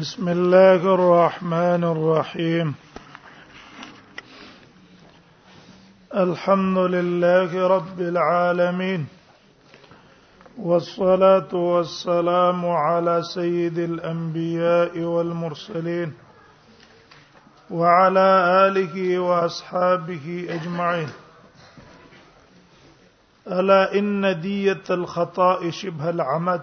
بسم الله الرحمن الرحيم الحمد لله رب العالمين والصلاه والسلام على سيد الانبياء والمرسلين وعلى اله واصحابه اجمعين الا ان ديه الخطاء شبه العمد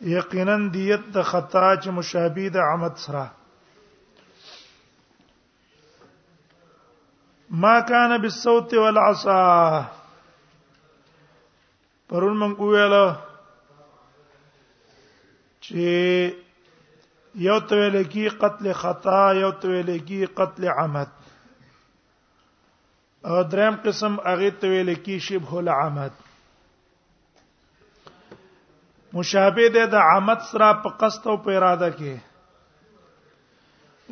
یقینا دیت د خطا چې مشابه د عمد سره ما کان بالصوت والعصا پرون مونږ ویل چې یو تویل کی قتل خطا یو تویل کی قتل عمد او دریم قسم هغه ته ویل کی شبه العمد مشابه ده د عمد سره په قصد او په اراده کې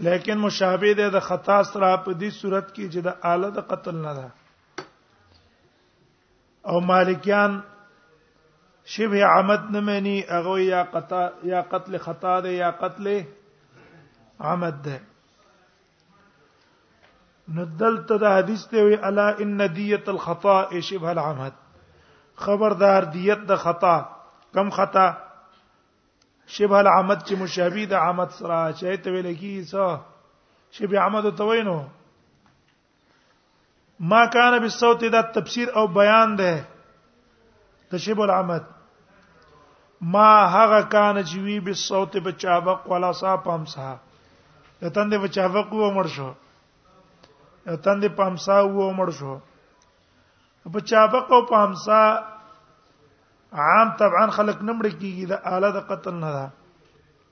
لیکن مشابه ده د خطا سره په دې صورت کې چې د اعلی د قتل نه ده او مالکیان شبه عمد نه معنی هغه یا قطع یا قتل خطا ده یا قتل عمد ده نو دلته د حدیث ته وی الا ان دیت الخطا شبه العمد خبردار دیت د خطا کم خطا شبه العمد چې مشابه د عمد سره چې ته ویل کی څه شبه عمد ته وینو ما کان بالصوت دا تفسیر او بیان ده د شیب العمد ما هغه کان چې وی بالصوت په چابق ولا صاحب هم صاحب د تندې په چابق و مړ شو د تندې په هم صاحب و مړ شو په چابق او په هم صاحب عام طبعا خلق نمړ کیږي د اعلی د قتل نه ده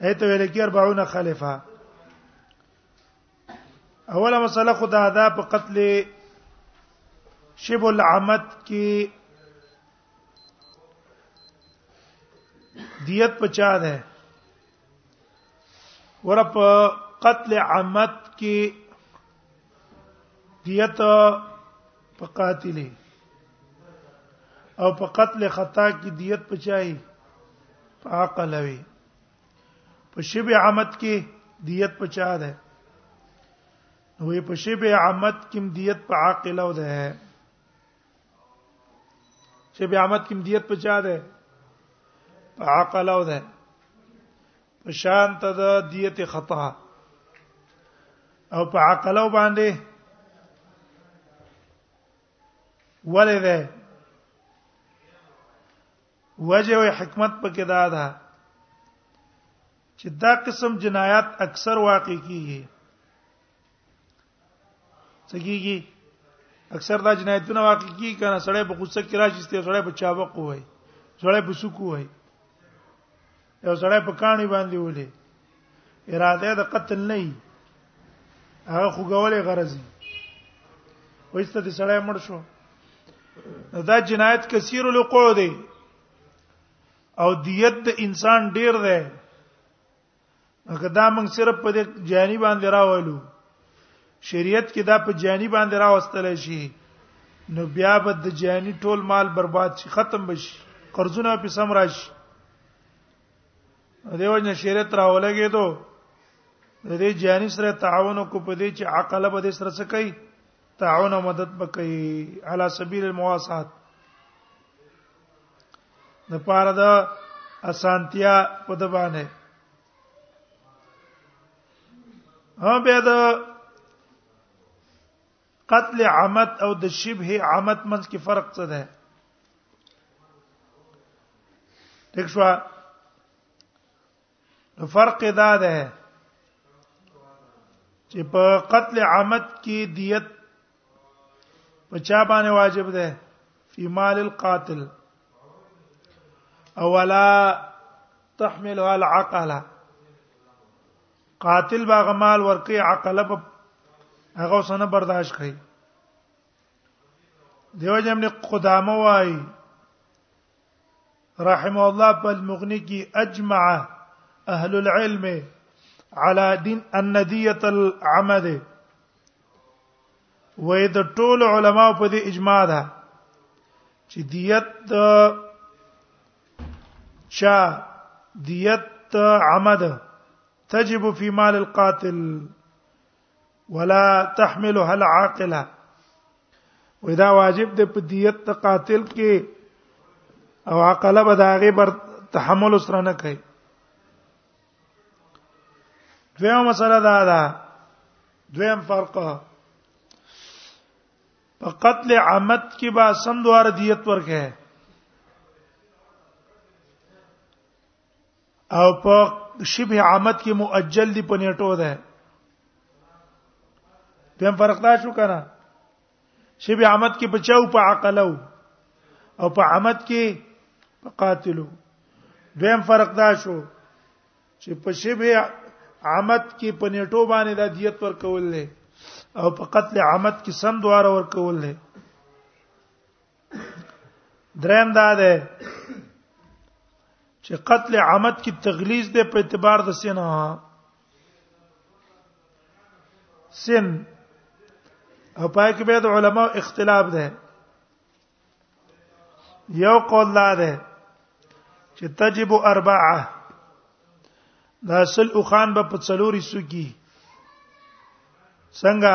ایت ویل کې 40 خلفا اوله مسله خدا دا په قتل شب العمد کې دیت پچا ده ورپ قتل عمد کې دیت په قاتل او په قتل خطا کې دیت پچای په عقل وي په شبه عمد کې دیت پچا ده وې په شبه عمد کې دیت په عاقل او ده شبه عمد کې دیت پچا ده په عقل او ده په شان ته د دیت خطا او په عقلو باندې ولې ده وجه او حکمت پکې دا ده چې دا قسم جنایات اکثر واقع کیږي څګيږي اکثر دا جنایتونه واقع کی کنه سړی په غصه کې راشي ستې سړی په چابق وای سړی په سکو وای یو سړی په کاڼي باندې ولې اراده د قتل نه وي هغه خو غولې غرضي وایسته د سړی مړ شو دا جنایت کثیر الوقوع دی او دیت د انسان ډیر دی هغه دا موږ صرف په دې جانی باندې راولو شریعت کې دا په جانی باندې راوستل شي نو بیا به د جانی ټول مال برباد شي ختم بشي قرضونه په سم راشي دیو جن شریعت راولګې دو د دې جانی سره تعاون کو په دې چې عقل به دې سره څه کوي تعاون مدد بکې علی سبیل المواسات د پاره د اسانتیا په د باندې ها به د قتل عمد او د شبه عمد منځ کې فرق څه ده ټیک شو نو فرق دا ده چې په قتل عمد کې دیت په چا باندې واجب ده فی مال القاتل اولا تحمل العقل قاتل باغ مال ورکی عقل په هغه سنه برداشت کړي دیو جمع قدامه وای رحمه الله په المغني کې اجمع اهل العلم على دين النديه العمد وې د ټول علما په دې اجماع ده چې دیت چا دیت عمد تجب فی مال القاتل ولا تحملها العاقله ودا واجب د په دیت د قاتل کې او عقل به دا غي بر تحمل سره نه کوي دویم مسله دا ده دویم فرق په قتل عمد کې با سم دوار دیت ورکه او په شبه عامت کې مؤجل دی په نیټو ده په فرق دا شو کنه شبه عامت کې په چاو په عقلو او په عامت کې په قاتلو دویم فرق دا شو چې په شبه عامت کې په نیټو باندې د دیت ورکول نه او په قتل عامت کې سم دواره ورکول نه دریم دا ده چې قتل عمد کی تغلیظ ده په اعتبار د سینا سن او پای کې به د علماو اختلاف ده یو قول لا ده چې تجب اربعه دا سل او خان به په څلوري سکی څنګه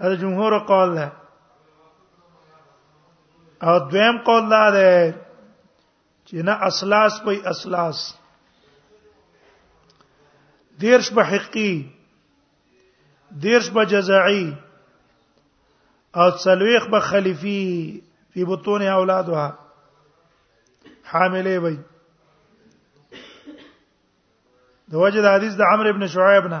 دا جمهور قول ده او دویم قول دا ده چې نه اسلاس په اسلاس دیرش به حقي دیرش به جزعي او څلويخ به خليفي په بطون اولادها حاملې وي د وجه د حدیث د عمرو ابن شعیب نه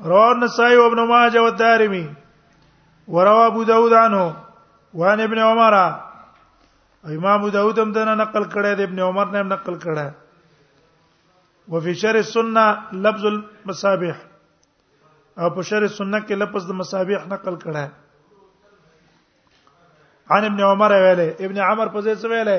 رواه النسائي وابن ماجه والدارمي وروى ابو داود عنه وعن ابن عمر امام ابو داود هم دنه نقل کړی دی ابن عمر نه نقل کړی وفي شر السنه لفظ المصابيح او په شر السنه کې لفظ د مصابيح نقل کړی عن ابن عمر ویله ابن عمر په ځای څه ویله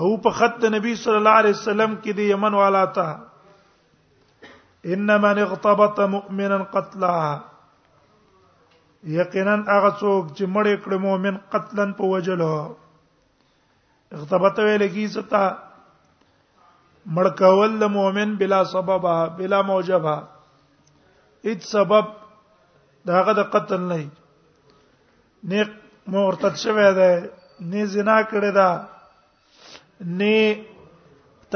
او په خط د نبی صلی الله علیه وسلم کې د یمن والا ته انما اغتبط مؤمنا قتلا یقینا هغه څوک چې مړ کړ مؤمن قتلا په وجلو اغتبط ویل کی ستا مړ کول د مؤمن بلا سبب بلا موجبه هیڅ سبب داغه د قتل نه نیک مرتد شوی دی نه زنا کړی دا نه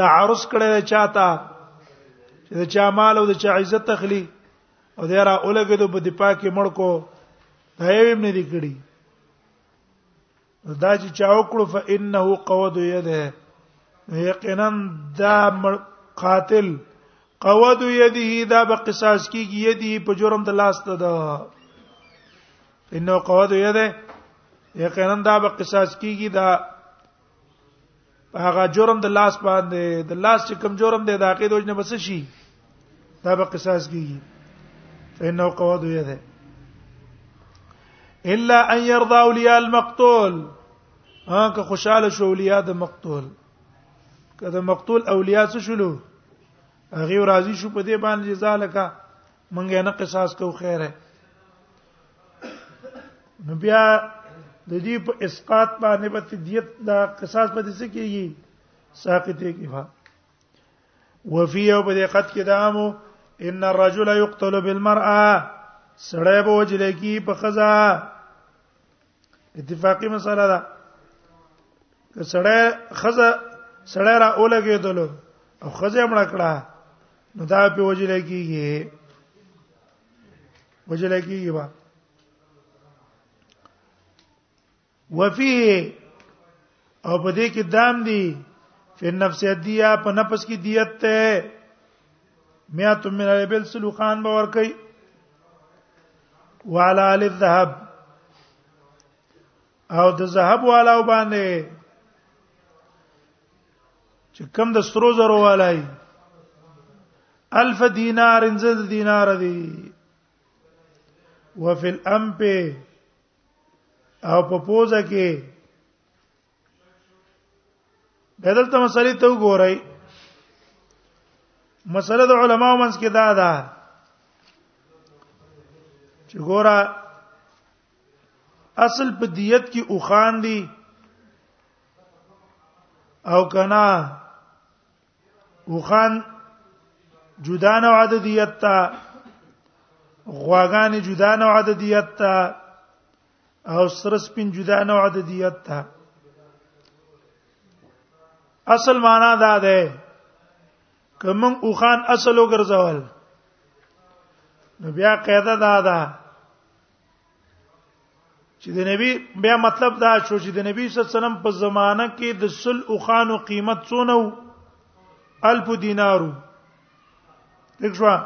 تعرض کړی دی چاته چې د چا مال او د چا عزت تخلی او دا را اولګدو په دفاع کې مړ کو دا یې هم نه دی کړی دا چې چا وکړو فانه قود یده یقینا دا قاتل قود یده دا به قصاص کیږي یده په جرم د لاس ته ده انه قواد یده یقینا دا به قصاص کیږي دا هغه جرم د لاس باندې د لاس چې کم جرم دی دا کې دوج نه بس شي دا به قصاص کیږي فإنه قواد يده الا ان يرضى اولياء المقتول ها که خوشاله شو اولياء د مقتول کله مقتول اولياء څه شلو هغه راضي شو په دې باندې ځالکه منګه نه قصاص کو خیره نو بیا د دې په اسقاط باندې به دیت دا قصاص به څه کیږي ساقطه کې ها وفي او په دې قد کې دامو ان الرجل يقتل بالمرأه سړی به وجل کی په خزا اتفاقی مسله ده که سړی خزه سړی را اولګېدل او خزه مړ کړه نو دا په وجه لګیږي وجه لګیږي با وفيه او په دې کې دام دی په نفس دیه په نفس کې دیت ته میات من الابل سلوخان به ور کوي وعلى ال الذهب او د ذهب والا باندې چې کم د سترو زرو والای الف دینار انزل دینار دی وفي الامپ او په پوزه کې بدل ته مسلې ته وګورئ مسله د علماو منځ کې دا ده چې ګوره اصل په دیت کې او خان دي او کنا او خان جدا نه عددیت تا غواګان جدا نه عددیت تا او سر سپین جدا نوع د دیت ته اصل معنا دا ده کوم او خان اصل وګرځول نو بیا قاعده دا ده چې د نبی بیا مطلب دا شو چې د نبی صلی الله علیه وسلم په زمانہ کې د سل او خانو قیمت څونه وو الف دینارو دښوا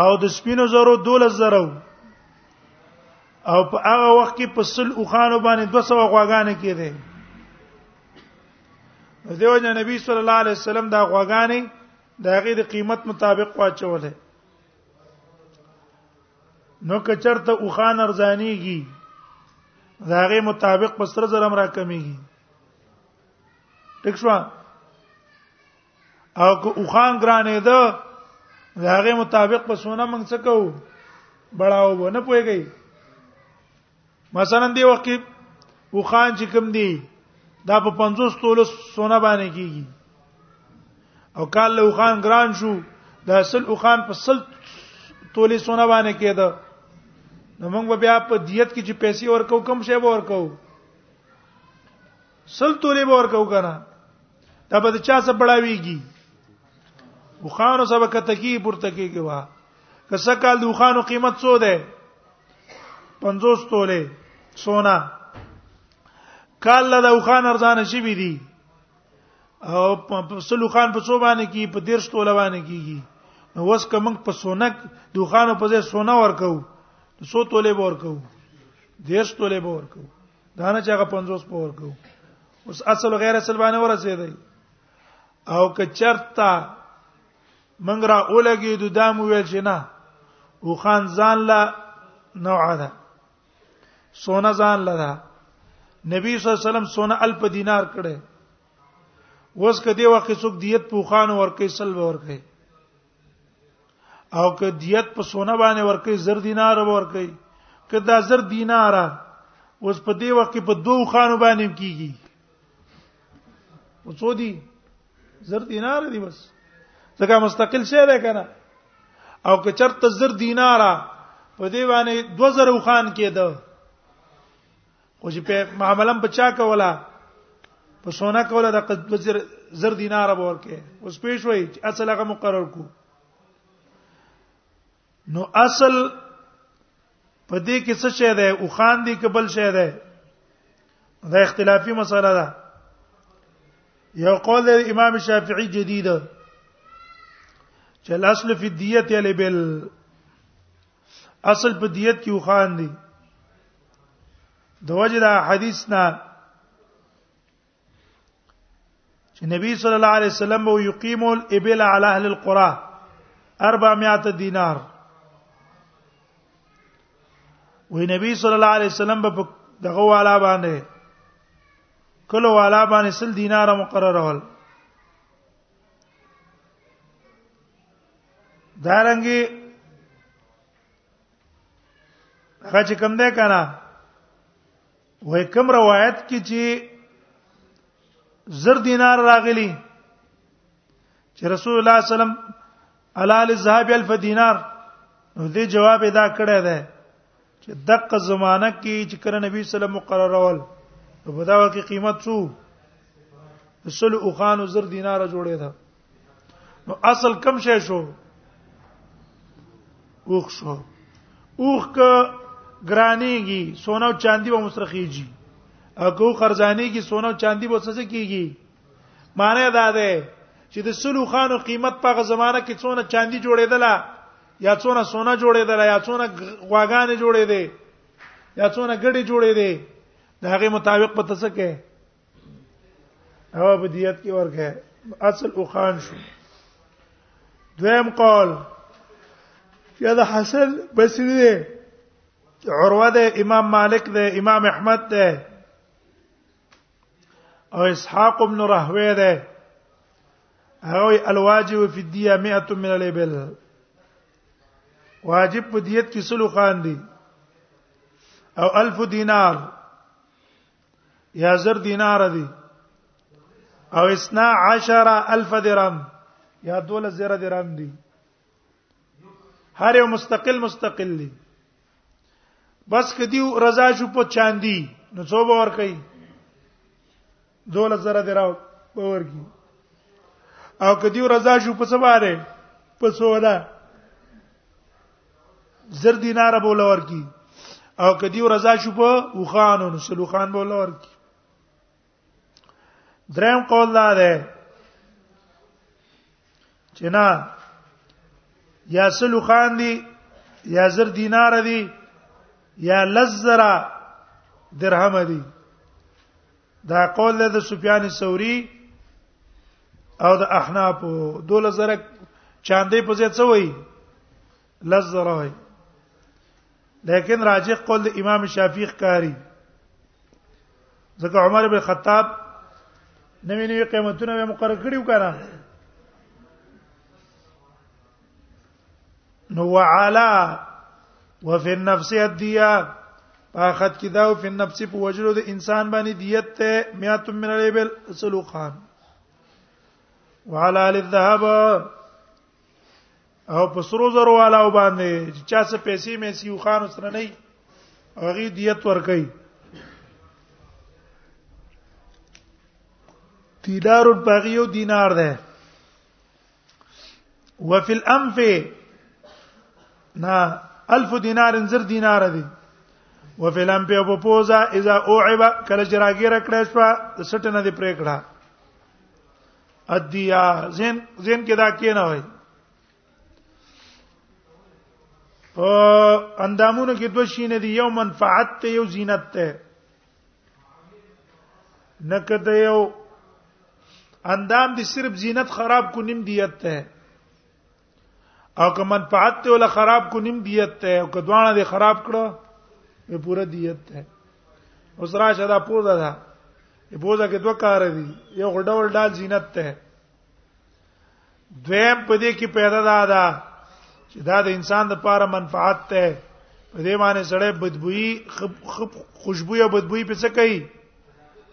او د سپینو زرو دولس زرو او په هغه وخت کې په سل او خانو باندې 200 غواګانې کېده دیو جن نبی صلی الله علیه وسلم دا غواګانې د هغه د قیمت مطابق واچولې نو کچرته او خان ارزانیږي دا هغه مطابق په سر زرم را کمیږي ټیک شو او که اوخان ګرانې ده هغه مطابق په سونه موږ څه کوو بڑاو به نه پويږي مثلا دی وخت اوخان چې کوم دی دا په 50 تول سونه باندې کیږي او کال له اوخان ګران شو دا اصل اوخان په سل تولې سونه باندې کېده نو موږ بیا په دیت کې چې پیسې ورکو کم شی ورکو سل تولې به ورکو کنه دا به چا څه بڑاویږي وخانو سبا کتکی پورته کیږي وا کسه کال د وخانو قیمت څو ده 50 تولې سونا کال له وخان ارزان شي بي دي او سلو خان په څو باندې کی په 13 تولې باندې کیږي نو وس کوم په سونک دوخانو په ځای سونا ورکو سو تولې ورکو 13 تولې ورکو دا نه چې هغه 50 پور کو اوس اصل غیر اصل باندې ورسېدل او که چرتا منګ را اولګي د دام ویل شي نه او خان ځان لا نوع ده سونا ځان لا ده نبی صلی الله علیه وسلم سونا الف دینار کړي وس کدی وخت څوک دیت پوخان ورکې سلب ورکې او که دیت په سونه باندې ورکې زر دینار ورکې که دا زر دینار اوس په دې وخت کې په دوه خانو باندې کیږي وڅو دي زر دینار دي بس ځکه مستقل شی دی کنه او که چرته زر دینار په دې باندې 2000 خان کېده او چې په معاملې په چا کوله په سونا کوله د قد وزر زر دینار به ورکه اوس پیش وای چې اصل هغه مقرر کو نو اصل په دې کې څه شی ده او خان دی قبل شی ده دا اختلافي مسله ده یو قول امام شافعي جديد چې الاصل فی الدیه الابل اصل په دیت کې وخان دي د وجه دا حدیث نه چې نبی صلی الله علیه وسلم وو یقیم الابل علی اهل القرى 400 دینار وې نبی صلی الله علیه وسلم په دغه والا باندې کلو والا باندې سل دینار مقرره ول دارنګي هغه چې کوم ده کنه وای کوم روایت کې چې زر دینار راغلی چې رسول الله صلی الله علیه وسلم علال الذهب الف دینار نو دې جواب ادا کړی دی چې دغه زمانہ کې چې کله نبی صلی الله علیه وسلم مقررول نو په دا وخت کې قیمت څو سل او خان او زر دینار جوړې ده نو اصل کم شې شو اوخ شو اوخ ک ګرانیږي سونا او چاندي به مسرخیږي اګو خرزانیږي سونا او چاندي به څه کیږي معنی دا ده چې د سلو خانو قیمت په غزمانه کې څونه چاندي جوړېدله یا څونه سونه جوړې ده یا څونه غواګانې جوړې ده یا څونه ګډي جوړې ده د هغه مطابق پته څه کې او په دیت کې ورکه اصل او خان شو دویم قول یا د حسن بصری ده عروه ده امام مالک ده امام احمد ده او اسحاق ابن رهوی ده هغه الواجب فی الدیه 100 من الابل واجب په دیت کې سلو خان دي او 1000 دینار یا زر دینار دي او اسنا 10000 درهم یا 12000 درهم دي هر یو مستقل مستقل دی بس کدی رضا شو په چاندي نو څو باور کوي دوله زره دراو باور کی او کدی رضا شو په سباره په سودا زر دینار بوله ورکی او کدی رضا شو په وخانو نو سلوخان بوله ورکی دریم قول دا ده چې نه یا سلو خان دی یا زر دینار دی یا لزرا درهم دی دا قول له د سفیان ثوری او د احناف دوله زره چاندې په ځای څه وایي لزره وي لیکن راجح قول د امام شافعی ښکاری ځکه عمر بن خطاب نوې نوې قیمتونه به مقرر کړی وکړه نو وعلا وفي النفس الديه اخذ کدا او فی النفس په وجلو د انسان باندې دیت ته میات من الابل سلوخان وعلى الذهب او په سرو زرو والا باندې چې چا څه پیسې مې سیو خان سره نه هغه دیت ورکړي دینار باغی یو دینار ده وفي الانف نا الف دینار زر دینار دي وفي الانف په پوزا اذا اوعب کله چې راګیر کړې شو سټنه دې پرې کړه ادیا زین زین کې دا کې نه وای په اندامونو کې دوه شینه دي یو منفعت ته یو زینت ته نکته یو اندام دي صرف زینت خراب کو نیم دیت ته او که منفعت ته ولا خراب کو نیم دیت ته او که دوانه دی خراب کړو په پوره دیت ته اوس راشه دا پوزا ده په پوزا کې دوه کار دي یو غډول ډال زینت ته دویم په دې کې پیدا ده دا چې دا د انسان د پاره منفعت ته په دې باندې سړی بدبوئی خوشبوئی او بدبوئی په څه کوي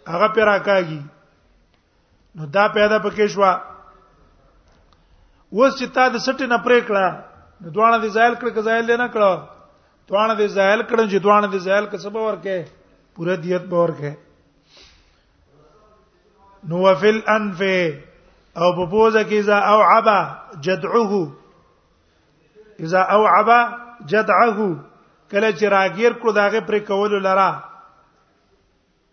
هغه پیرا کاږي نو دا پیدا پکې شو وس چې تا د سټ نه پرې کړه نو دوانه دې زایل کړ که زایل نه کړ دوانه دې زایل کړ چې دوانه دې زایل که سبا ورکه پوره دیت به ورکه نو وفل انف او په پوزه کې اذا او عبا جدعه اذا او عبا جدعه کله چې راګیر کړو داغه پرې کول لره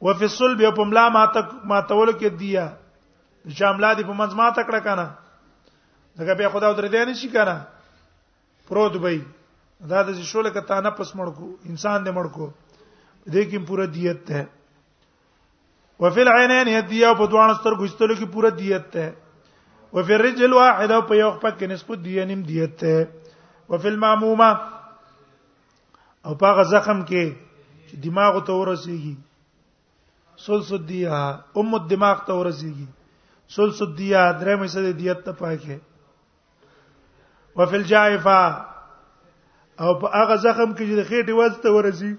وفي الصلب په ملا ما تک ما تول کې دیا شاملا دی په منځ ما تکړه کنه دغه به خدا درې دی نشي کنه پروت وي دا د شول کته نه پس مړ کو انسان دې مړ کو دې کې پوره دیت ده وفي العينين هديه په دوه ستر ګستلو کې پوره دیت ده وفي الرجل واحده په یو خپل کې نسبت دی نیم دیت ده وفي المامومه او پاغه زخم کې چې دماغ ته ورسیږي سلسدیه ام الدماغ ته ورسیږي سلسدیه درې مې سره دیت ته پاکه وفي الجائفه او په هغه زخم کې چې د خېټې وځ ته ورسیږي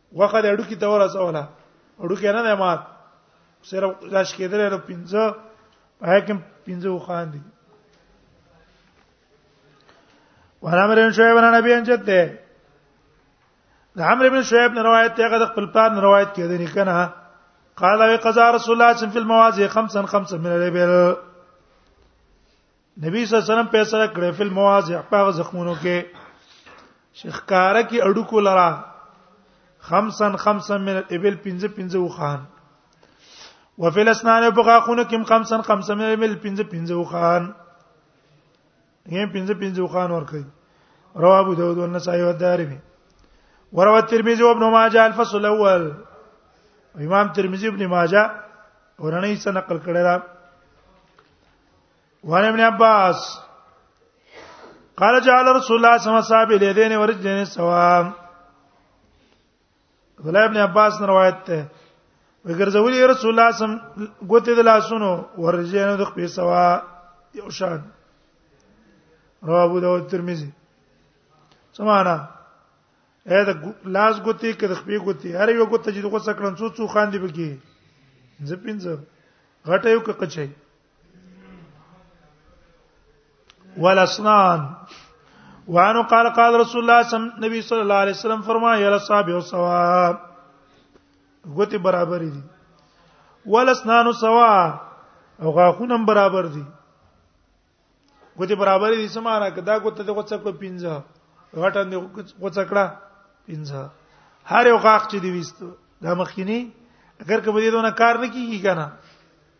وخه د اډو کې تور اسوله اډو کې نه نه مات سره لاش کېدل نو پنځه حاکم پنځه وخان دي ورامر بن شعیب نه نبی انجت ده د عمرو بن شعیب نه روایت ته غد خپل پلان روایت کېده نه کنه قال وی قضا رسول الله صلی الله علیه وسلم فی الموازی خمسا خمسا من الابل نبی صلی الله علیه وسلم فیصله کړې فل مواضع په زخمونو کې شیخ کاره کې اډو کو لرا خمسن خمسن من الابل پنځه پنځه وخان وفل اسنان په غاخونه کې خمسن خمسن من الابل پنځه پنځه وخان یې پنځه پنځه وخان ور کوي رواه ابو داود والنسائي والدارمي وروى الترمذي وابن ماجه الفصل الاول امام ترمذی ابن ماجه ورنه یې نقل کړی دا وعن ابن عباس قال جعل رسول الله صلى الله عليه وسلم صاحب اليدين ورجلين سوا ولا ابن عباس روایت ته وګرځولې رسول الله صم ګوتې د لاسونو ورجلين د خپې سوا یو شان رواه ابو داود ترمذی سمانا اې د لاس ګوتې کې د خپې ګوتې هر یو ګوتې چې د غوڅ کړن څو څو خان دی بګي زپینځه غټه یو کې قچي والاسنان وانه قال قال رسول الله صلی الله نبی صلی الله علیه وسلم فرمایي لا صاحب او سوا غوتی برابر دي ولسنان سوا او غاخونه برابر دي غوتی برابر دي سمانه کدا غوته د غوڅه کو پینځه غټن دی غوڅه کړه پینځه هر یو غاخ چې دی وستو دا مخکینی اگر کبه دې دونه کار نه کیږي کنه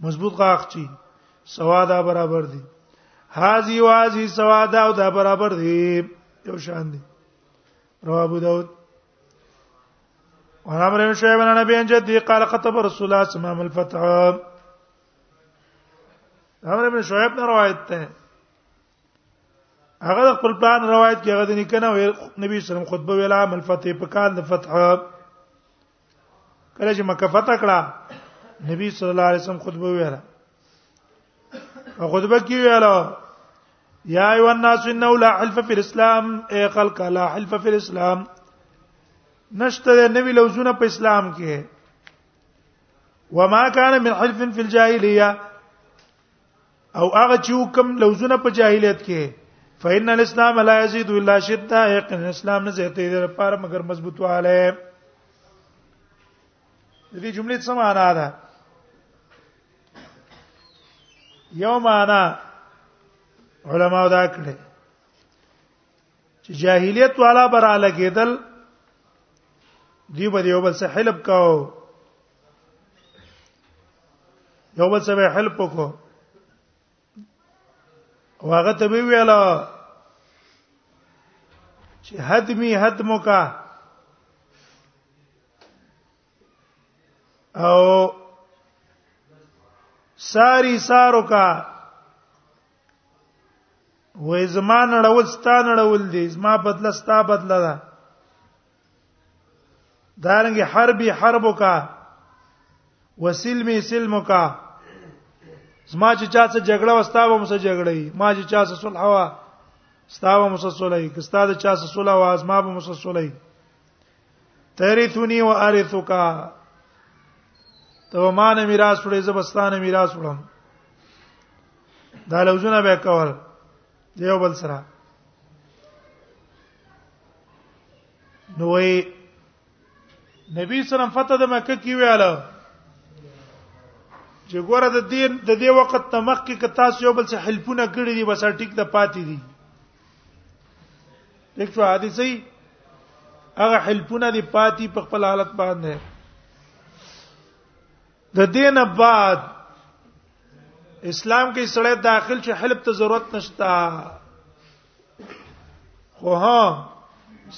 مضبوط غاخ چی سوادا برابر دي هاذي وازي سوادا او دا برابر دي یو شان دي رواه ابو داود وعن عمرو بن شعيب عن ابي جدي قال خطب رسول الله صلى الله عليه وسلم الفتح عمرو بن شعيب نے روایت ته هغه خپل پلان روایت کې هغه د نکنه نبی صلی الله علیه وسلم خطبه ویلا مل فتح په کال د فتح کله چې مکه فتح کړه نبی صلی الله علیه وسلم خطبه ویله او خطبه کې ویله یا ایو الناس انه لا حلف فی الاسلام ای خلق لا حلف فی الاسلام نشته نبی لوزونه په اسلام کې وما كان من حلف في الجاهليه او هغه چې حکم لوزونه په جاهلیت کې فإن الاسلام لا يزيد الا شدة یقین اسلام نه زیاتې دی لپاره مگر مضبوط واله دې جملې څه معنا ده یو معنا علما دا کړي چې جاهلیت والا برا لګیدل دی به یو بل سره حلب کاو یو بل سره هلپ وکړو واغه ته ویل چې حتمی حتمو کا او ساری سارو کا وې زمان نړول ستان نړول دي زما بدله ستا بدله ده دارنګ حربي حرب کا وسلمي سلم کا زما چې چا څه جګړه وستا به مسه جګړې ما چې چا څه صلح وا ستا به مسه صلح کې ستا د چا څه صلح وا زما به مسه صلح ترثني وارثك ته ما نه میراث وړې زبستانه میراث وړم دا لوزونه به کول دیو بل سره نو نبی سلام فتح د مکه کې ویاله چې ګوره د دې د دې وخت تمخ کې که تاسو یو بل څه حلفونه کړی دي بس ټیک د پاتې دي یک څو حادثي هغه حلفونه دي پاتې په خپل حالت باندې د دینه بعد اسلام کې سړی داخل چې حلف ته ضرورت نشته خو ها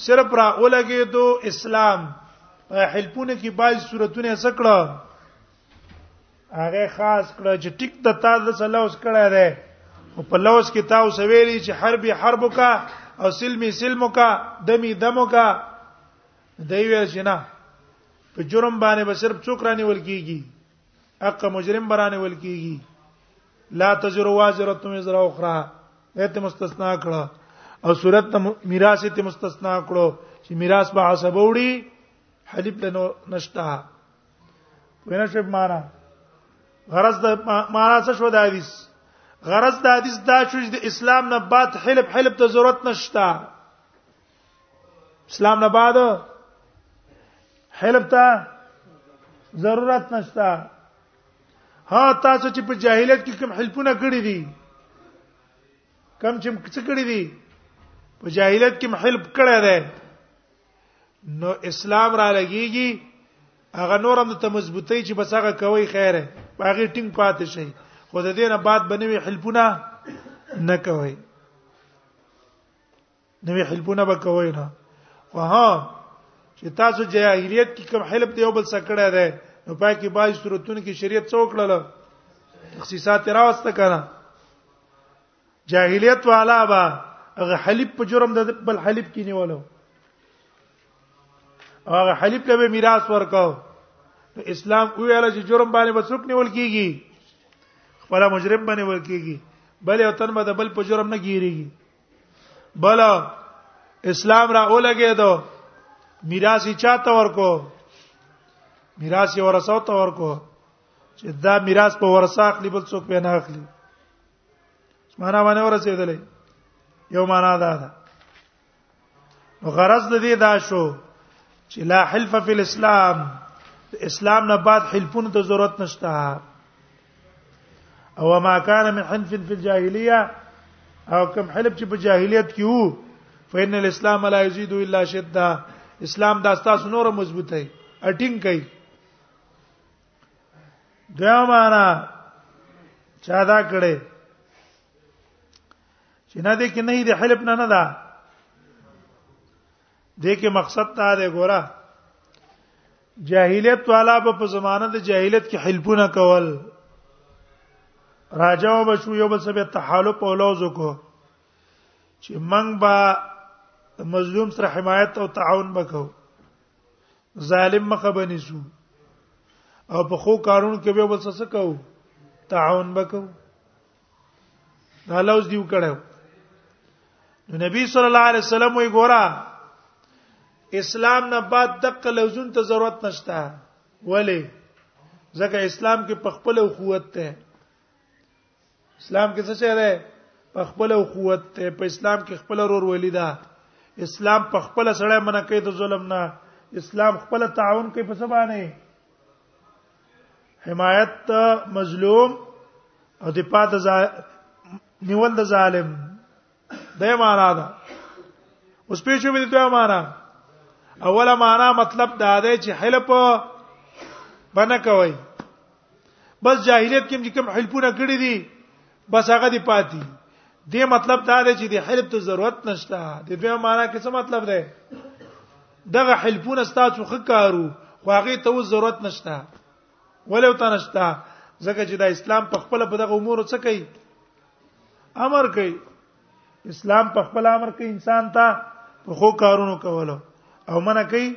صرف را اولګې دو اسلام په حلفونه کې باج صورتونه سکړه هغه خاص کړه چې ټیک د تا د سلاوس کړه ده او په لوس کې تاسو سویلی چې حربي حرب کا او سلمی سلم کا دمی دم کا دی ویل چې نه په جرم باندې به صرف څوک رانی ول کیږي اقا مجرم برانه ول کیږي لا تزر وازره وزر اخرى ایت مستثنا کړه او صورت ته میراث ته مستثنا کړو چې میراث به عصب وړي حلیف له نور نشتا وینا شپ معنا غرض د معنا څه شو د حدیث غرض د حدیث دا شو چې د اسلام نه بعد حلف حلف ته ضرورت نشتا اسلام نه بعد حلف ته ضرورت نشتا ها تاسو چې په جاهلیت کې کوم حلفونه کړی دي کم چې څه کړی دي په جاهلیت کې حلف کړی دی نو اسلام را لګیږي هغه نور هم ته مضبوطی چې بس هغه کوي خیره باغی ټینګ پاتې شي خو د دې نه بعد بنوي حلفونه نه کوي نوې حلفونه به کوي نه وها چې تاسو جاهلیت کې کوم حلف دی او بل څه کړی دی نو پای کې باج صورتونو کې شریعت څو کړل تخصیصات راوسته کړه جاهلیت والا با هغه حلف په جرم د بل حلف کې نیولو هغه حلف له میراث ورکاو نو اسلام ویل چې جرم باندې بسوک نیول کیږي خپل مجرم باندې ول کیږي بل یو تن به د بل په جرم نه گیریږي بل اسلام را اولګې دو میراث چاته ورکو میراث ورثه ته ورکو چې دا میراث په ورثه اخلي بل څوک به نه اخلي معنا باندې ورسېدلې یو معنا دا ده نو غرض د دې دا شو چې لا حلف فی الاسلام اسلام نه بعد حلفونو ته ضرورت نشته او ما كان من حنف في الجاهليه او کوم حلف چې په جاهلیت کې وو فإن الاسلام لا يزيد الا شده اسلام دا ستاسو نور مضبوط ہے اټینګ کوي دا معنا چا دا کړي چې نه دې کې نه دې حلف نه نه دا دې کې مقصد دا دی ګوره جاهلیت والا په زمانه د جاهلیت کې حلفونه کول راجا و بشو یو بل سره تحالف او لوز کو چې منګ با مظلوم سره حمایت او تعاون وکاو ظالم مخه بنیسو او په خو کارون کې به بل څه کو تعاون وکاو دا لوز دیو کړو نو نبی صلی الله علیه وسلم وی ګورا اسلام نه بعد دغه لوزون ته ضرورت نشته ولی ځکه اسلام کې پخپل قوت ته اسلام کې څه شه ده پخپل قوت ته په اسلام کې خپل رور ولیدا اسلام پخپل سره منکې د ظلم نه اسلام خپل تعاون کوي په سبا نه حمایت مظلوم او د پات نیول د ظالم دا معنا ده اوس په چې مې دا معنا اوله معنا مطلب دا دی چې حلف بنه کوي بس جاهلیت کې کوم حلفونه کړی دي بس هغه دی پاتې دې مطلب دا دی چې د حلف ته ضرورت نشته د دې معنا کې څه مطلب دی دغه حلفونه ستاسو خکارو خو هغه ته ضرورت نشته ولې وته نشته ځکه چې دا اسلام په خپل په دغه امور څه کوي امر کوي اسلام په خپل امر کوي انسان ته په خو کارونو کولو او منع کوي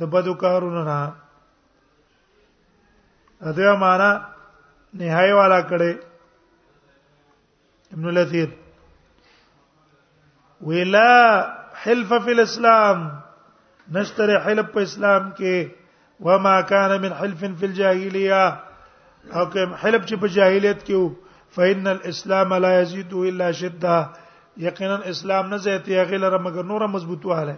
د بدو کارونو نه اته معنا نهایي والا کړي ابن الاثير ولا حلف في الاسلام نشتري حلف په اسلام کې وما كان من حلف في الجاهليه او کوم حلف چې په جاهلیت کې وو فإن الاسلام لا يزيد الا شده یقینا اسلام نه زیاتې غیر مګر نور مضبوطواله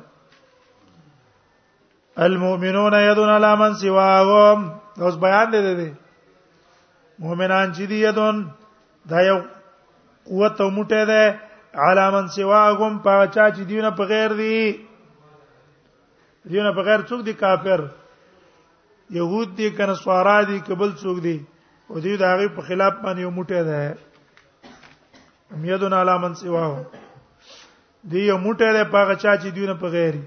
المؤمنون يدون على من سواهم اوس بیان دی دی مؤمنان چې دی يدون دا یو قوت او موټه ده على من سواهم پاچا چې دیونه په غیر دی دیونه په غیر څوک دی کافر يهود دي کنه سوارا دي کبل څوک دي او دې د هغه په خلاف باندې یو موټه ده امیدون علی من سواه دی یو موټه ده پاګه چا چې دیونه په غیر دی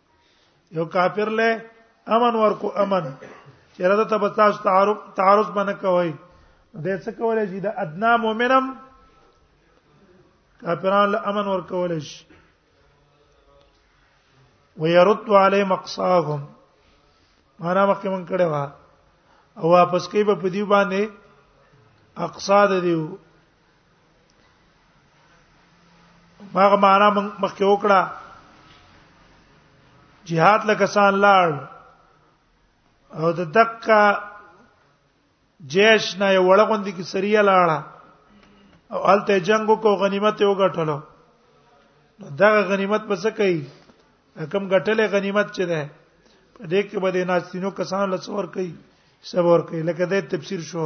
یو کافر له امن ورکو امن چې راته ته بتاش تعارف تعارض باندې کوي د څه کولای شي د ادنا مؤمنم کافران له امن ورکول شي ويرد عليه مقصاهم معنا مخکې مونږ کړه وا او واپس کوي په دې باندې اقصاد دیو هغه معنا مخکې وکړه jihad لکه سان لاړ او د دقه جیش نه یو وړغوندې کې سریه لاړه او الته جنگ کو غنیمت یو غټلو دا غنیمت په څه کوي کم غټلې غنیمت چي ده په دې کې به د ناسینو کسان لڅور کوي صبر کوي لکه د تفسیر شو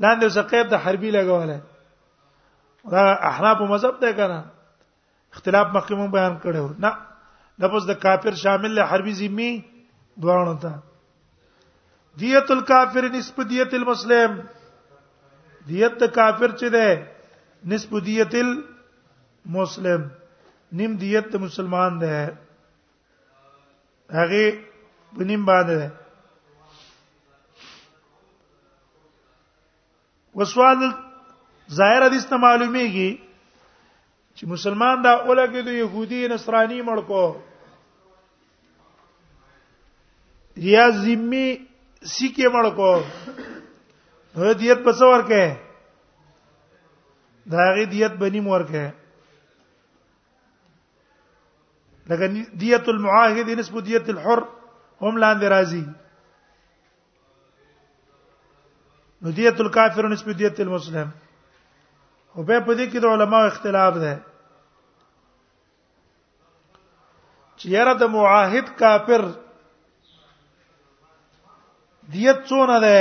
لاندې سقيب د حربي لګوله دا احناف مذهب ده کنه اختلاف مخکې مون بیان کړو نه لفظ د کافر شامل له حربي ذمي دوانو ته دیت الکافر نسب دیت المسلم دیت کافر چې ده نسب دیت المسلم نیم دیت مسلمان ده هغه بنیم باندې ده وسوال ظاهر حدیث ته معلومیږي چې مسلمان دا اولګي د يهودي نصراني مړ کو یا ذمي سیکه مړ کو هغه دیت په څور کې دا هغه دیت بنی مور کې لکه دیت المعاهد نسبت دیت الحر هم لاندې راځي نو دیت الکافر نسبت دیت المسلم او به په دې کې د علماو اختلاف ده چې یاره د معاهد کافر دیت څونه ده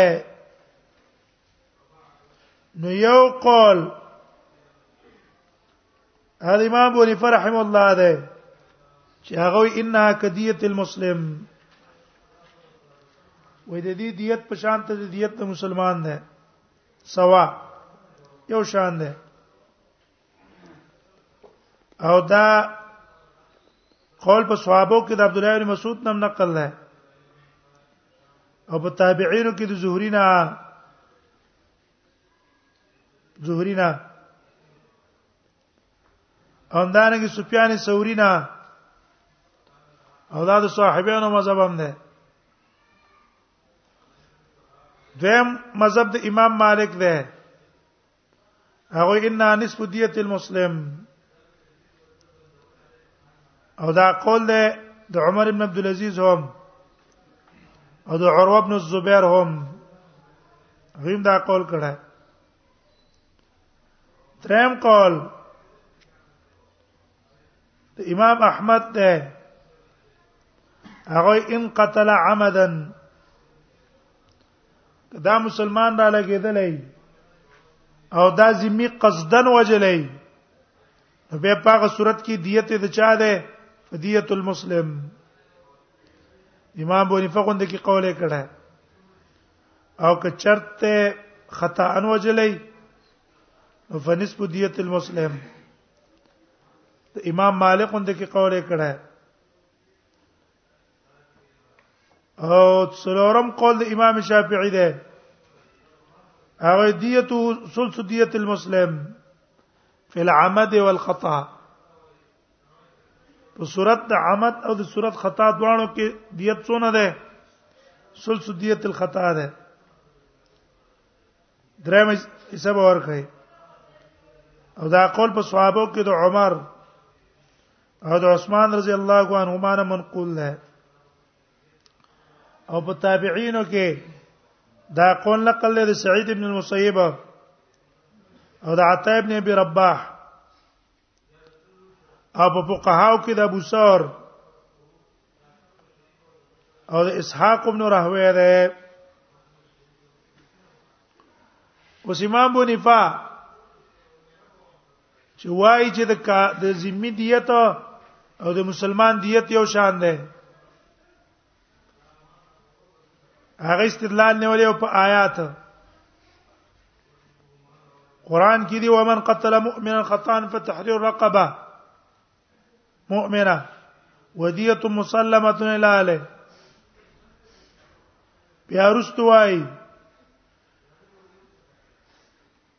نو یو قول هذا امام ابو حنیفه رحم الله ده چې هغه انها کدیه المسلم وې د دې دیت په شان ته د دیت د مسلمان ده سوا یو شان ده او دا قول په صحابه کې د عبد الله بن مسعود نم نقل ده او په تابعینو کې د زهری نه زهری نه همدارنګه سفیان ثوری نه او دا د صاحبانو مذهب هم ده دویم مذهب د امام مالک ده هغه ان نصف دیت المسلم او دا قول ده د عمر بن عبد العزيز هم او د عروه بن الزبير هم غیم دا قول کړه دریم قول امام احمد ده هغه ان قتل عمدا دا مسلمان را لګیدلې او دا ذمي قصدن وجلې نو به پاغه صورت کې دیت د چا ده فدیت المسلم امام بونی فقوند کې قوله کړه او که چرته خطا ان وجلې فنسب دیت المسلم امام مالک اند کې قول کړه او څلورم قول د امام شافعي ده هغه دیته ثلث دیت المسلم فی العمد والخطا په صورت د عمد او د صورت خطا دواړو کې دیت څونه ده سلس دیت الخطا ده درم حساب ورکړي او دا قول په صحابه کې د عمر او د عثمان رضی الله عنهما نه منقول ده او په تابعینو کې دا قول نقل له سعید ابن المسیب او د عطا ابن ابي رباح او په فقهاو کې د ابو ثور او د اسحاق ابن راهوی ده اوس امام بونیفا چې وایي چې د د ذمہ دیت او د مسلمان دیت یو شان ده هغه استدلال نه ولې په آیات قران کې دی ومن قتل مؤمنا خطا فتحرير رقبه مؤمنه وديه مسلمه الى اله بیا رستوای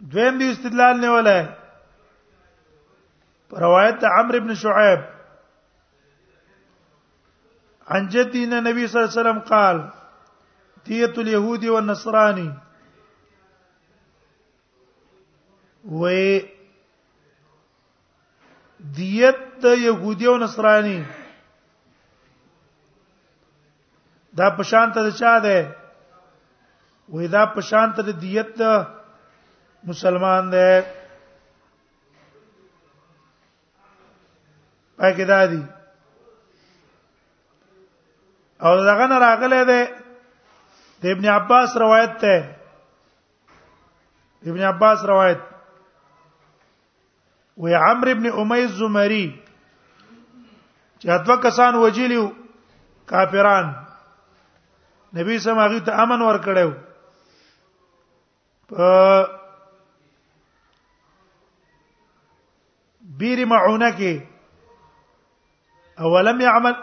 دویم دی استدلال نه ولای روایت عمرو ابن شعیب عن جدي ان النبي صلى الله عليه وسلم قال تيه اليهود والنصراني و دیت د يهودي او نصراني دا پشان ته چا ده وې دا پشان ته دیت د مسلمان ده پکې دا دي او دغه نه راغله ده د ابن عباس روایت ده ابن عباس روایت و عمرو ابن امیس زمری چې اتو کسان وجلیو کافران نبی سم هغه ته امن ور کړو په بیر معونه کې اولم يعمل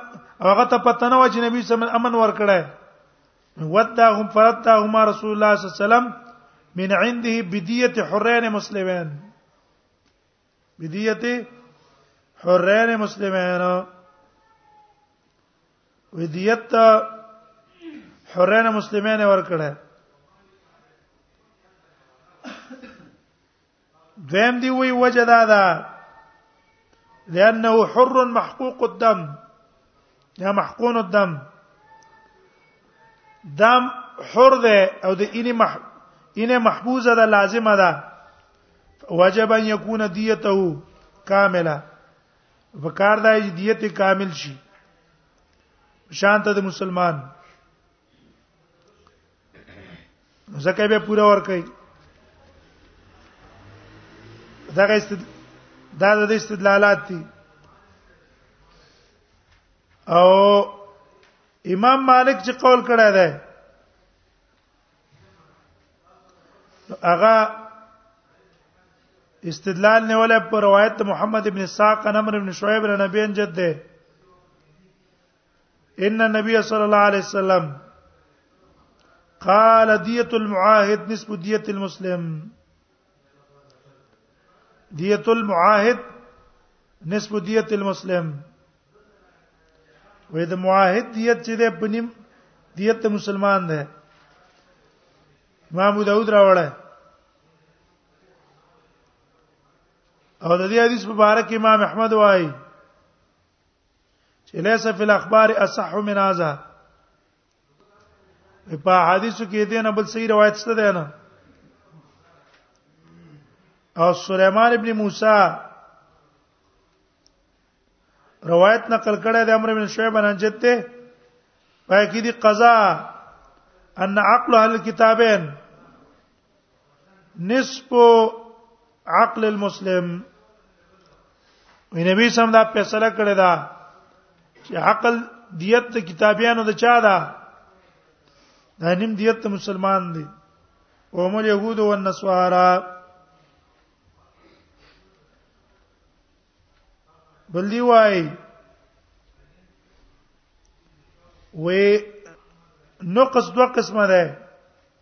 هغه ته پته نه و چې نبی صلی الله علیه وسلم امن ورکړی وداهم فرتاهما رسول الله صلی الله علیه وسلم من عنده بدیه حرین مسلمین بدیه حرین مسلمین ودیت حرین مسلمین ورکړه دویم دی وی وجه دا ده لانه حر محقوق الدم یا محقون الدم دم حر ده او د اینه مح اینه محبوزه ده لازمه ده وجب ان يكون ديته کامله وکړ دا دیت کامل شي شانته د مسلمان زکه به پورا ور کوي دا غیست دا د استدلالات دي او امام مالک چې قول کړی دی هغه استدلال نه ولا پر روایت محمد ابن اسحاق عن عمرو ابن شعيب عن نبي جد ده ان النبي صلى الله عليه وسلم قال ديه المعاهد نصف ديه المسلم ديه المعاهد نصف ديه المسلم وې د معاهد دیت چې ده په نیم دیت مسلمان ده امام داود راوړل او د دې حدیث مبارک امام احمد وايي چې ليس فی الاخبار اصح من هذا په حدیثو کې دې نه بل صحیح روایت څه ده نه او سليمان ابن موسی روایت نقل کړه د امر بن شعیب عن جدته پای کې دي قضا ان عقل اهل الكتابين نصف عقل المسلم وی نبی سم دا فیصله کړی دا چې عقل دیت د کتابیانو د چا ده دا نیم دیت د مسلمان دی او هم يهود او النصارا بل دی وای و نقص دوه قسمه ده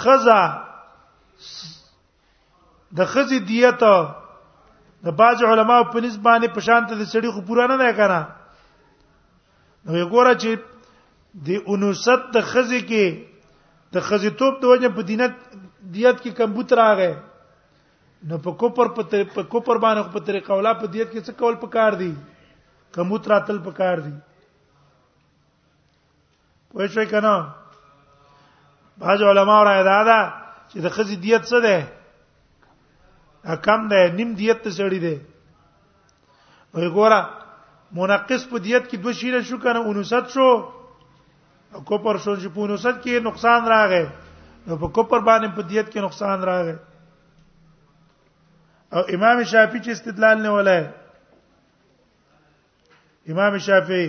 خزا د خزي دیت د باج علماء په نسبت باندې په شان ته د سړي خو پورا نه ده کنه نو یو ګوره چې د انوست د خزي کې د خزي توپ د وجه په دینت دیت کې کمبوت راغې نو په کوپر په په کوپر باندې په طریقه ولا په دیت کې څه کول پکار دي کمبوت راتل پکار دي پوه شئ کنه بعض علما را ادا ده چې د خزي دیت څه ده کم ده نیم دیت ته سړی ده وای ګوره منقص په دیت کې دوه شیره شو کنه انوسات شو کو پر شو چې په انوسات کې نقصان راغی نو په کو پر باندې په دیت کې نقصان راغی او امام شافعي چې استدلال نه ولای امام شافعي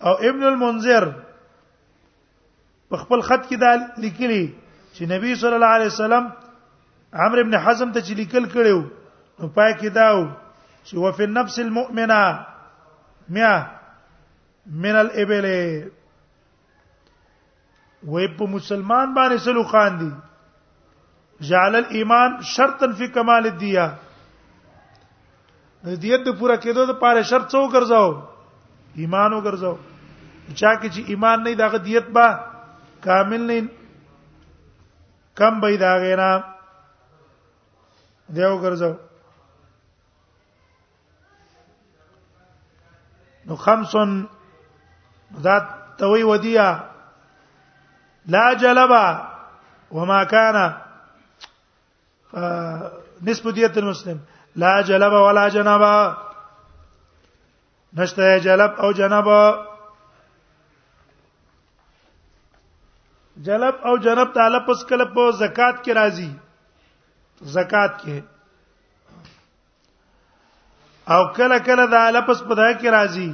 او ابن المنذر په خپل خط کې دا لیکلی چې نبی صلی الله علیه وسلم عمرو ابن حزم ته چې لیکل کړو نو پای کې داو چې وفي النفس المؤمنه میا من الابل وې په مسلمان باندې سلو خان دي جعل الايمان شرطا في كمال الديه د دیت د پوره کېدو لپاره شرط څو ګرځاو ایمان وګرځاو چا کې چې ایمان نه دغه دیت با کامل نه کم به دا غینا دیو ګرځاو نو خمسن دا توي ودیا لا جلبا وما كان نصف دیت المسلم لا جلب ولا جنب نشته جلب او جنب جلب او جنب تعالی پس کله په زکات کې راځي زکات کې او کله کله دا لپس په دای کې راځي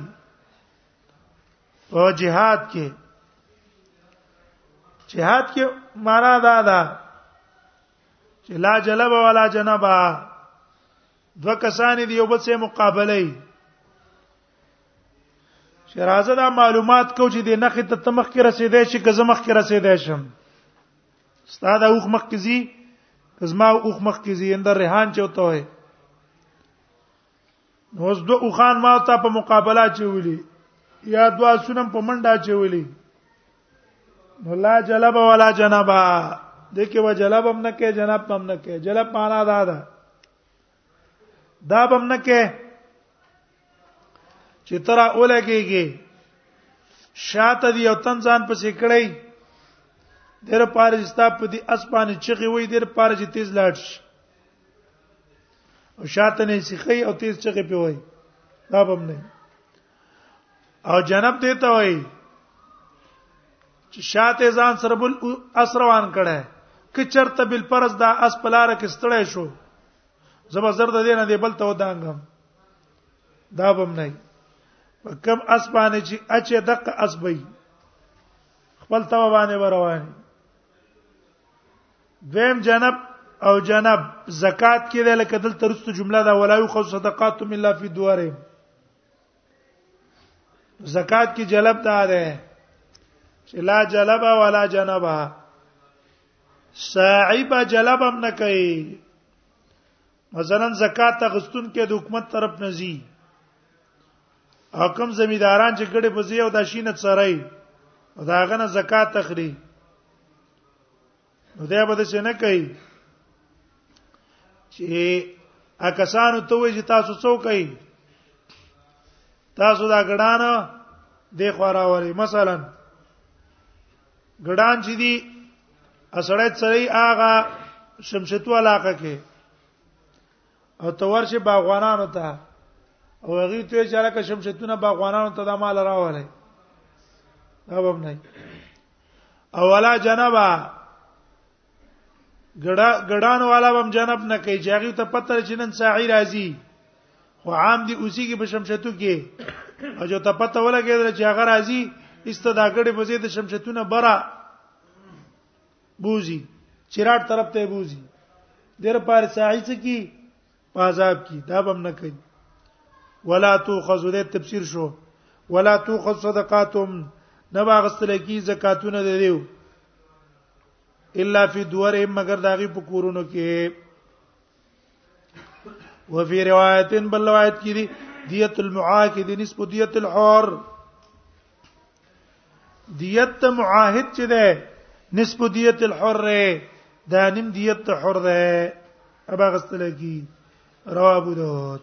او جهاد کې جهاد کې معنا دا ده چې لا جلب ولا جنبا دو کسان دی یو بل سره مقابله ای شرازه دا معلومات کو چې د نخې ته تمخ کې رسیدې شي که زمخ کې رسیدې شم استاد اوخ مخ کې زی کزما اوخ مخ کې زی اندر ریحان چوته وي اوس دو اوخان ما ته په مقابله چولی یا دوا سنم په منډه چولی نو لا جلب ولا جنبا دکې و جلب هم نه کې جنب هم نه کې جلب معنا دا ده دا بم نه کې چې تر اوله کېږي شاته دی او تن ځان پسې کړی در پاره ستا په دې اسپانه چغي وای در پاره چې تیز لاړ شي او شاته نه سیخی او تیز چغي په وای دا بم نه او جنب دې ته وای چې شاته ځان سره بل اسروان کړه که چرته بل پرز دا اس پلار کې ستړی شو زما زرد دې نه دې بل ته ودانګم دا بم نه کم اس باندې چې اچې دق اس بې خپل ته باندې وروان دویم جنب او جنب زکات کې لکه دلته رسته جمله دا ولا یو خص صدقات الا فی دواره زکات کی جلب دا ده چې لا جلب ولا جنبا ساعی با جلب هم نه کوي مثلا زکات غستون کې د حکومت طرف نه زی حکم زمیداران چې ګړې په زی او د شینت سره او دا غنه زکات تخری نو دا به څه نه کوي چې اکسانو ته وې چې تاسو څوک یې تاسو دا ګډانه د خورا وری مثلا ګډان چې دی اسړې سړی آغا شمشتو علاقه کې او تور شي باغوانانو ته او هغه ته چې علاقه شمشتونه باغوانانو ته د مال راوړل دا به نه او ولا جنبا ګډا ګډان والا بم جنب نه کوي چې هغه ته پته چې نن ساعي راځي خو عام دي اوسي کې په شمشتو کې او جو ته پته ولګېدل چې هغه راځي استدا ګډې په زید شمشتونه برا بوزي چیراټ طرف ته بوزي ډېر پار ساعي څه کی په عذاب کې دا بم نه کوي ولا توخذ د تفسیر شو ولا توخذ صدقاتهم نه باغستل کی زکاتونه دی دیو الا فی دوره مگر داغي په کورونو کې وفي روایت بل روایت کې دی دیت المعاکد نسب دیت الحر دیت معاهد چې ده نسب دیت الحر دا نیم دیت حر ده ابا غسل کی رواه ابو داود